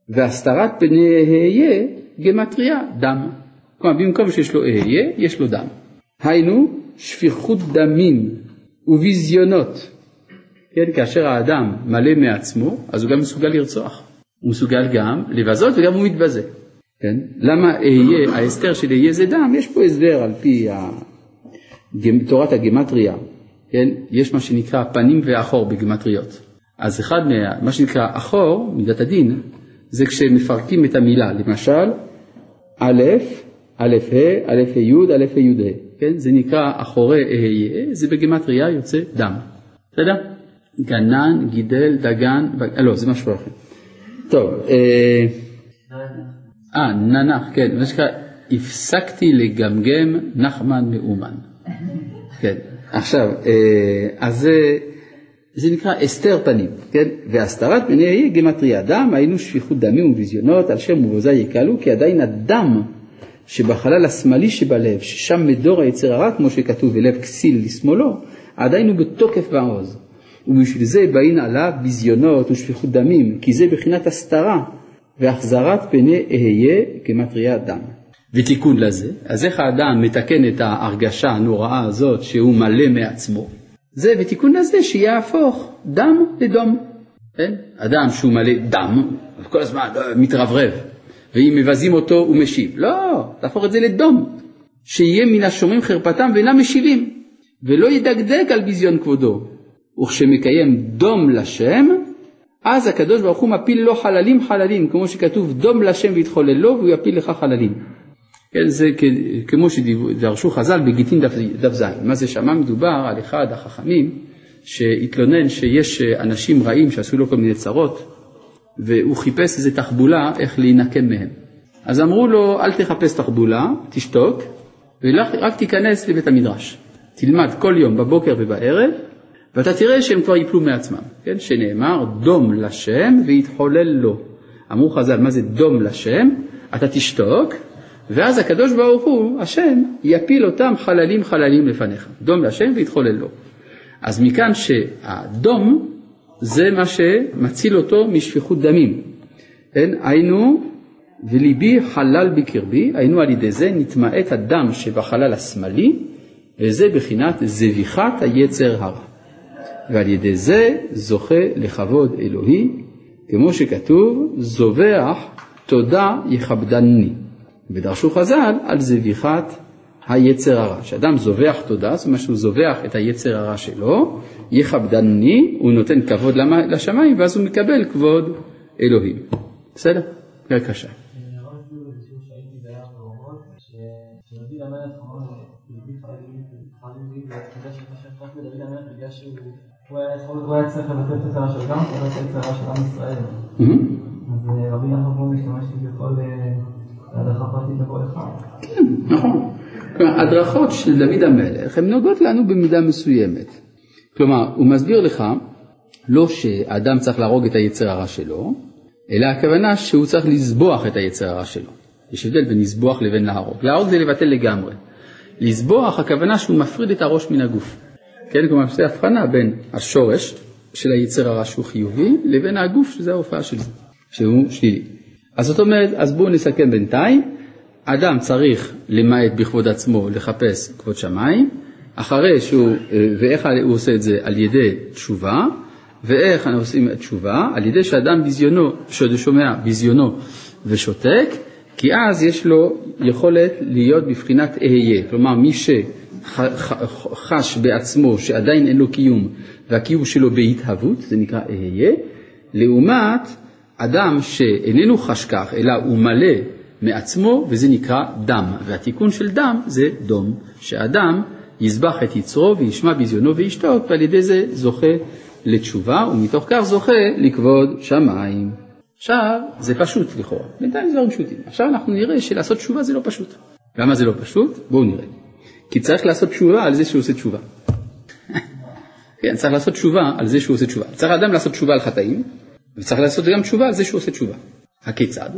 והסתרת פני אהיה גמטריה דם. כלומר במקום שיש לו אהיה, יש לו דם. היינו שפיכות דמים וביזיונות. כן, כאשר האדם מלא מעצמו, אז הוא גם מסוגל לרצוח. הוא מסוגל גם לבזות וגם הוא מתבזה. כן? למה אהיה, ההסתר של אהיה זה דם? יש פה הסבר על פי תורת הגימטריה, כן? יש מה שנקרא פנים ואחור בגימטריות. אז אחד מה, מה שנקרא אחור, מידת הדין, זה כשמפרקים את המילה, למשל א', א' ה', א' י', א' י' ה', כן? זה נקרא אחורי אהיה, זה בגימטריה יוצא דם, בסדר? גנן, גידל, דגן, אה, לא, זה משהו אחר. טוב, אה, אה ננח, כן, מה שנקרא, הפסקתי לגמגם נחמן מאומן. כן, עכשיו, אה, אז זה, זה נקרא הסתר פנים, כן? והסתרת פני יהיה גמטריה דם, היינו שפיכות דמים וביזיונות, על שם ובוזה יקלו, כי עדיין הדם שבחלל השמאלי שבלב, ששם מדור היצר הרע, כמו שכתוב, ולב כסיל לשמאלו, עדיין הוא בתוקף בעוז. ובשביל זה באים עליו ביזיונות ושפיכות דמים, כי זה בחינת הסתרה והחזרת פני אהיה כמטריה דם. ותיקון לזה, אז איך האדם מתקן את ההרגשה הנוראה הזאת שהוא מלא מעצמו? זה ותיקון לזה שיהפוך דם לדום. כן? אדם שהוא מלא דם, כל הזמן מתרברב, ואם מבזים אותו הוא משיב. לא, תהפוך את זה לדום, שיהיה מן השומרים חרפתם ואינם משיבים, ולא ידקדק על ביזיון כבודו. וכשמקיים דום לשם, אז הקדוש ברוך הוא מפיל לו חללים חללים, כמו שכתוב דום לשם ויתחולל לו והוא יפיל לך חללים. כן, זה כמו שדרשו חז"ל בגיטין דף ז', מה זה שמה מדובר על אחד החכמים שהתלונן שיש אנשים רעים שעשו לו כל מיני צרות והוא חיפש איזה תחבולה איך להינקם מהם. אז אמרו לו אל תחפש תחבולה, תשתוק ורק תיכנס לבית המדרש. תלמד כל יום בבוקר ובערב ואתה תראה שהם כבר ייפלו מעצמם, כן? שנאמר דום לשם ויתחולל לו. אמרו חז"ל מה זה דום לשם? אתה תשתוק ואז הקדוש ברוך הוא, השם, יפיל אותם חללים חללים לפניך. דום להשם ויתחולל לו. אז מכאן שהדום זה מה שמציל אותו משפיכות דמים. כן, היינו וליבי חלל בקרבי, היינו על ידי זה נתמעט הדם שבחלל השמאלי, וזה בחינת זביחת היצר הרע. ועל ידי זה זוכה לכבוד אלוהי, כמו שכתוב, זובח תודה יכבדני. ודרשו חז"ל על זביחת היצר הרע. כשאדם זובח תודה, זאת אומרת שהוא זובח את היצר הרע שלו, יכבדני, הוא נותן כבוד לשמיים, ואז הוא מקבל כבוד אלוהים. בסדר? בבקשה. הוא היה צריך לבטל את הצרה של גם, הוא היה את הצרה של עם ישראל. אז רבי יעקב משתמש כביכול הדרכה פרטית לכל אחד. כן, נכון. כלומר, הדרכות של דוד המלך הן נוגעות לנו במידה מסוימת. כלומר, הוא מסביר לך לא שאדם צריך להרוג את היצר הרע שלו, אלא הכוונה שהוא צריך לזבוח את היצר הרע שלו. יש הבדל בין לזבוח לבין להרוג. להרוג זה לבטל לגמרי. לזבוח, הכוונה שהוא מפריד את הראש מן הגוף. כן, כלומר, זה הבחנה בין השורש של היצר הרע שהוא חיובי, לבין הגוף שזה ההופעה של זה, שהוא שלילי. אז זאת אומרת, אז בואו נסכם בינתיים, אדם צריך למעט בכבוד עצמו לחפש כבוד שמיים, אחרי שהוא, אה, ואיך הוא עושה את זה? על ידי תשובה, ואיך אנחנו עושים תשובה? על ידי שאדם ביזיונו, שומע ביזיונו ושותק, כי אז יש לו יכולת להיות בבחינת אהיה, כלומר מי שחש בעצמו שעדיין אין לו קיום והקיום שלו בהתהוות, זה נקרא אהיה, לעומת אדם שאיננו חש כך, אלא הוא מלא מעצמו, וזה נקרא דם. והתיקון של דם זה דום, שאדם יזבח את יצרו וישמע ביזיונו וישתוק, ועל ידי זה זוכה לתשובה, ומתוך כך זוכה לכבוד שמיים. עכשיו, זה פשוט לכאורה, בינתיים זה דברים פשוטים. עכשיו אנחנו נראה שלעשות תשובה זה לא פשוט. למה זה לא פשוט? בואו נראה. כי צריך לעשות תשובה על זה שהוא עושה תשובה. כן, צריך לעשות תשובה על זה שהוא עושה תשובה. צריך אדם לעשות תשובה על חטאים, וצריך לעשות גם תשובה על זה שהוא עושה תשובה. הכיצד?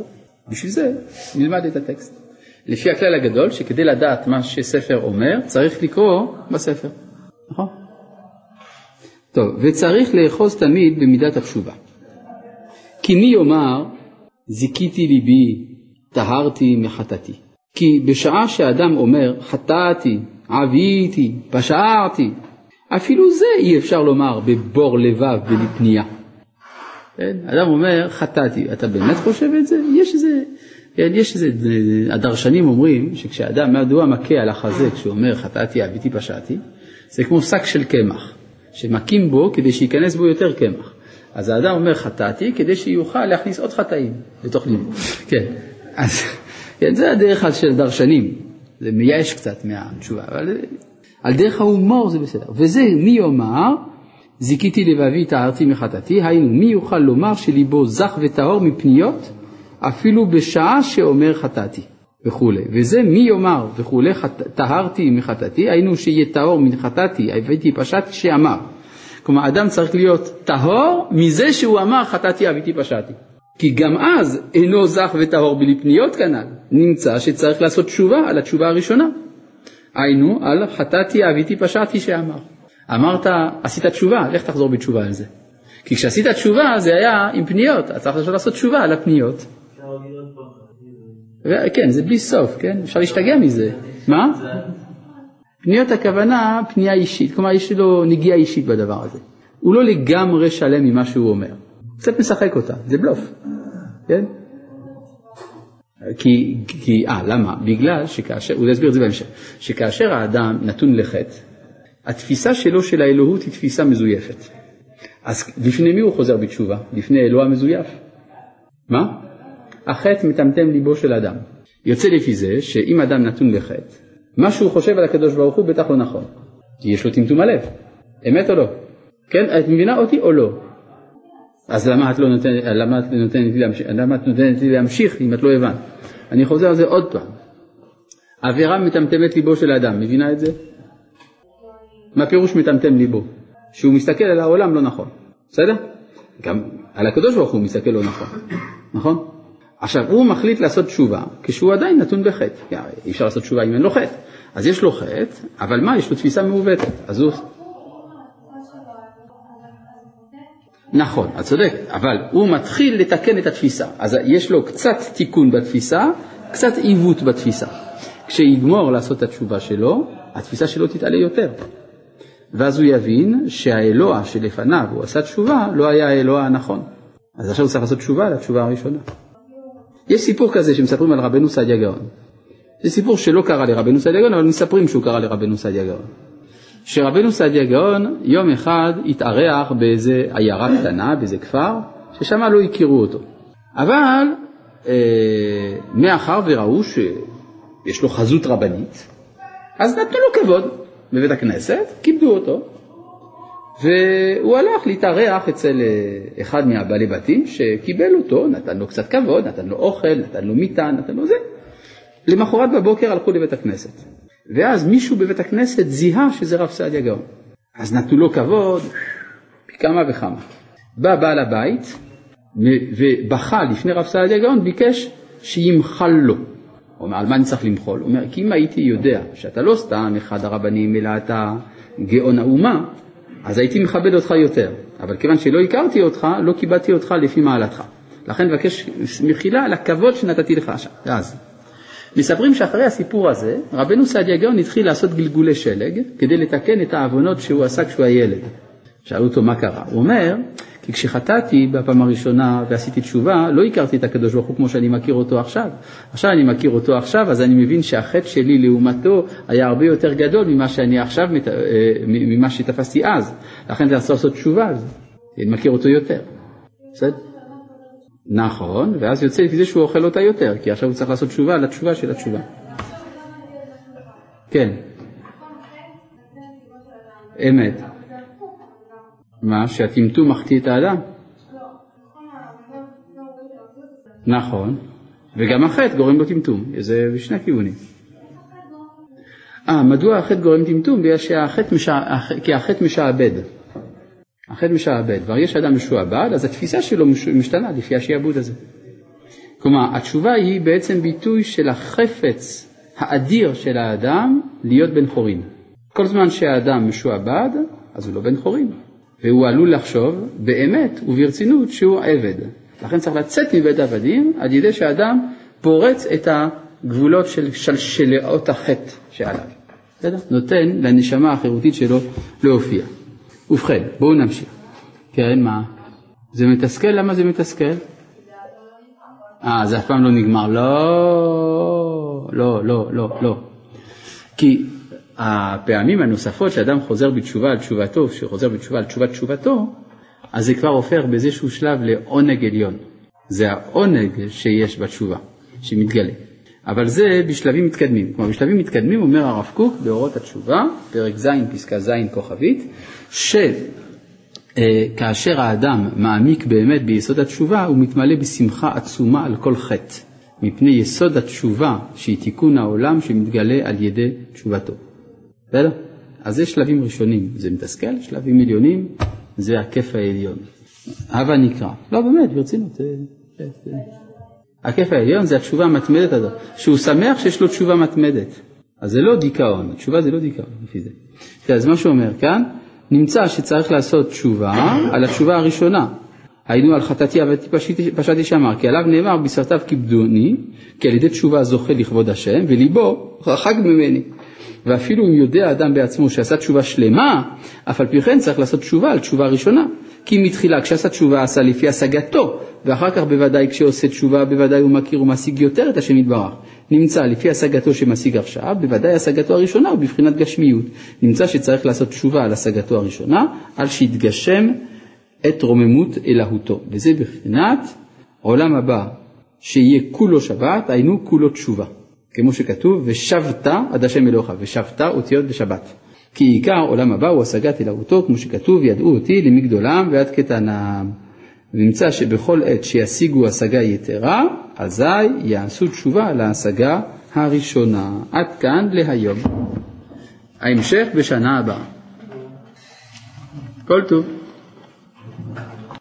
בשביל זה נלמד את הטקסט. לפי הכלל הגדול, שכדי לדעת מה שספר אומר, צריך לקרוא בספר, נכון? טוב, וצריך לאחוז תמיד במידת התשובה. כי מי יאמר, זיכיתי ליבי, טהרתי מחטאתי. כי בשעה שאדם אומר, חטאתי, עביתי, פשעתי, אפילו זה אי אפשר לומר בבור לבב ולפנייה. אדם אומר, חטאתי, אתה באמת חושב את זה? יש איזה, כן, יש איזה, הדרשנים אומרים שכשאדם, מדוע מכה על החזה כשהוא אומר חטאתי, אביתי, פשעתי, זה כמו שק של קמח, שמכים בו כדי שייכנס בו יותר קמח. אז האדם אומר חטאתי כדי שיוכל להכניס עוד חטאים לתוך ליבו. כן, אז כן, זה הדרך של הדרשנים, זה מייאש קצת מהתשובה, אבל על דרך ההומור זה בסדר. וזה מי יאמר זיכיתי לבבי טהרתי מחטאתי, היינו מי יוכל לומר שליבו זך וטהור מפניות אפילו בשעה שאומר חטאתי וכולי. וזה מי יאמר וכולי טהרתי מחטאתי, היינו שיהיה טהור מחטאתי, הבאתי פשט שאמר. כלומר, אדם צריך להיות טהור מזה שהוא אמר חטאתי אביתי פשעתי. כי גם אז אינו זך וטהור בלי פניות כנ"ל, נמצא שצריך לעשות תשובה על התשובה הראשונה. היינו על חטאתי אביתי פשעתי שאמר. אמרת, עשית תשובה, לך תחזור בתשובה על זה. כי כשעשית תשובה זה היה עם פניות, אתה צריך לעשות תשובה על הפניות. כן, זה בלי סוף, כן? אפשר להשתגע מזה. מה? פניות הכוונה פנייה אישית, כלומר יש לו נגיעה אישית בדבר הזה. הוא לא לגמרי שלם ממה שהוא אומר, קצת משחק אותה, זה בלוף, כן? כי, כי, אה, למה? בגלל שכאשר, הוא יסביר את זה בהמשך, שכאשר האדם נתון לחטא, התפיסה שלו של האלוהות היא תפיסה מזויפת. אז לפני מי הוא חוזר בתשובה? לפני אלוה המזויף. מה? החטא מטמטם ליבו של אדם. יוצא לפי זה שאם אדם נתון לחטא, מה שהוא חושב על הקדוש ברוך הוא בטח לא נכון. כי יש לו טמטום הלב. אמת או לא? כן, את מבינה אותי או לא? אז למה את לא נותנת, למה את נותנת לי למה את נותנת לי להמשיך אם את לא הבנת? אני חוזר על זה עוד פעם. עבירה מטמטמת ליבו של אדם, מבינה את זה? מה פירוש מטמטם ליבו? שהוא מסתכל על העולם לא נכון, בסדר? גם על הקדוש ברוך הוא מסתכל לא נכון, נכון? עכשיו, הוא מחליט לעשות תשובה כשהוא עדיין נתון בחטא. אי אפשר לעשות תשובה אם אין לו חטא. אז יש לו חטא, אבל מה, יש לו תפיסה מעוותת. אז הוא... נכון, את צודק, אבל הוא מתחיל לתקן את התפיסה. אז יש לו קצת תיקון בתפיסה, קצת עיוות בתפיסה. כשיגמור לעשות את התשובה שלו, התפיסה שלו תתעלה יותר. ואז הוא יבין שהאלוה שלפניו הוא עשה תשובה לא היה האלוה הנכון. אז עכשיו הוא צריך לעשות תשובה לתשובה הראשונה. יש סיפור כזה שמספרים על רבנו סעדיה גאון. זה סיפור שלא קרה לרבנו סעדיה גאון, אבל מספרים שהוא קרה לרבנו סעדיה גאון. שרבנו סעדיה גאון יום אחד התארח באיזה עיירה קטנה, באיזה כפר, ששם לא הכירו אותו. אבל אה, מאחר וראו שיש לו חזות רבנית, אז נתנו לו כבוד בבית הכנסת, כיבדו אותו, והוא הלך להתארח אצל אה, אחד מהבעלי בתים שקיבל אותו, נתן לו קצת כבוד, נתן לו אוכל, נתן לו מיטה, נתן לו זה. למחרת בבוקר הלכו לבית הכנסת. ואז מישהו בבית הכנסת זיהה שזה רב סעדיה גאון. אז נתנו לו כבוד פי כמה וכמה. בא בעל הבית ובכה לפני רב סעדיה גאון, ביקש שימחל לו. הוא אומר, על מה אני צריך למחול? הוא אומר, כי אם הייתי יודע שאתה לא סתם אחד הרבנים, אלא אתה גאון האומה, אז הייתי מכבד אותך יותר. אבל כיוון שלא הכרתי אותך, לא כיבדתי אותך לפי מעלתך. לכן מבקש מחילה על הכבוד שנתתי לך. אז. מספרים שאחרי הסיפור הזה, רבנו סעדיה גאון התחיל לעשות גלגולי שלג כדי לתקן את העוונות שהוא עשה כשהוא הילד. שאלו אותו מה קרה. הוא אומר, כי כשחטאתי בפעם הראשונה ועשיתי תשובה, לא הכרתי את הקדוש ברוך הוא כמו שאני מכיר אותו עכשיו. עכשיו אני מכיר אותו עכשיו, אז אני מבין שהחטא שלי לעומתו היה הרבה יותר גדול ממה שאני עכשיו, אה, ממה שתפסתי אז. לכן זה אסור לעשות תשובה על זה. אני מכיר אותו יותר. בסדר? נכון, ואז יוצא לפי זה שהוא אוכל אותה יותר, כי עכשיו הוא צריך לעשות תשובה על התשובה של התשובה. כן. אמת. מה? שהטמטום מחטיא את האדם? נכון, וגם החטא גורם לו טמטום, זה בשני הכיוונים. אה, מדוע החטא גורם טמטום? בגלל שהחטא משע... כי החטא משעבד. החטא משעבד. כבר יש אדם משועבד, אז התפיסה שלו משתנה לפי השעבוד הזה. כלומר, התשובה היא בעצם ביטוי של החפץ האדיר של האדם להיות בן חורין. כל זמן שהאדם משועבד, אז הוא לא בן חורין. והוא עלול לחשוב באמת וברצינות שהוא עבד. לכן צריך לצאת מבית עבדים על ידי שאדם פורץ את הגבולות של שלשלאות החטא שעליו. בסדר? נותן לנשמה החירותית שלו להופיע. ובכן, בואו נמשיך. כן, מה? זה מתסכל? למה זה מתסכל? אה, זה אף פעם לא נגמר. לא, לא, לא, לא, לא. כי הפעמים הנוספות שאדם חוזר בתשובה על תשובתו, שחוזר בתשובה על תשובת תשובתו, אז זה כבר הופך באיזשהו שלב לעונג עליון. זה העונג שיש בתשובה, שמתגלה. אבל זה בשלבים מתקדמים. כלומר, בשלבים מתקדמים אומר הרב קוק באורות התשובה, פרק ז', פסקה ז', כוכבית, שכאשר האדם מעמיק באמת ביסוד התשובה, הוא מתמלא בשמחה עצומה על כל חטא, מפני יסוד התשובה שהיא תיקון העולם שמתגלה על ידי תשובתו. בסדר? אז זה שלבים ראשונים, זה מתסכל, שלבים עליונים, זה הכיף העליון. הווה נקרא. לא, באמת, ברצינות. אה, אה. הכיף העליון זה התשובה המתמדת הזאת, שהוא שמח שיש לו תשובה מתמדת. אז זה לא דיכאון, התשובה זה לא דיכאון לפי זה. אז מה שהוא אומר כאן, נמצא שצריך לעשות תשובה על התשובה הראשונה. היינו על חטאתי עבדתי פשעתי שאמר, כי עליו נאמר בשרתיו כיבדוני, כי על ידי תשובה זוכה לכבוד השם, וליבו רחק ממני. ואפילו אם יודע אדם בעצמו שעשה תשובה שלמה, אף על פי כן צריך לעשות תשובה על תשובה ראשונה. כי מתחילה כשעשה תשובה עשה לפי השגתו, ואחר כך בוודאי כשעושה תשובה בוודאי הוא מכיר ומשיג יותר את השם יתברך. נמצא לפי השגתו שמשיג עכשיו, בוודאי השגתו הראשונה הוא בבחינת גשמיות. נמצא שצריך לעשות תשובה על השגתו הראשונה, על שיתגשם את רוממות אלהותו. וזה בבחינת עולם הבא שיהיה כולו שבת, היינו כולו תשובה. כמו שכתוב, ושבת עד השם אלוהיך, ושבת אותיות בשבת. כי עיקר עולם הבא הוא השגת אלהותו, כמו שכתוב, ידעו אותי למגדולם ועד קטנם. ונמצא שבכל עת שישיגו השגה יתרה, אזי יעשו תשובה להשגה הראשונה. עד כאן להיום. ההמשך בשנה הבאה. כל טוב.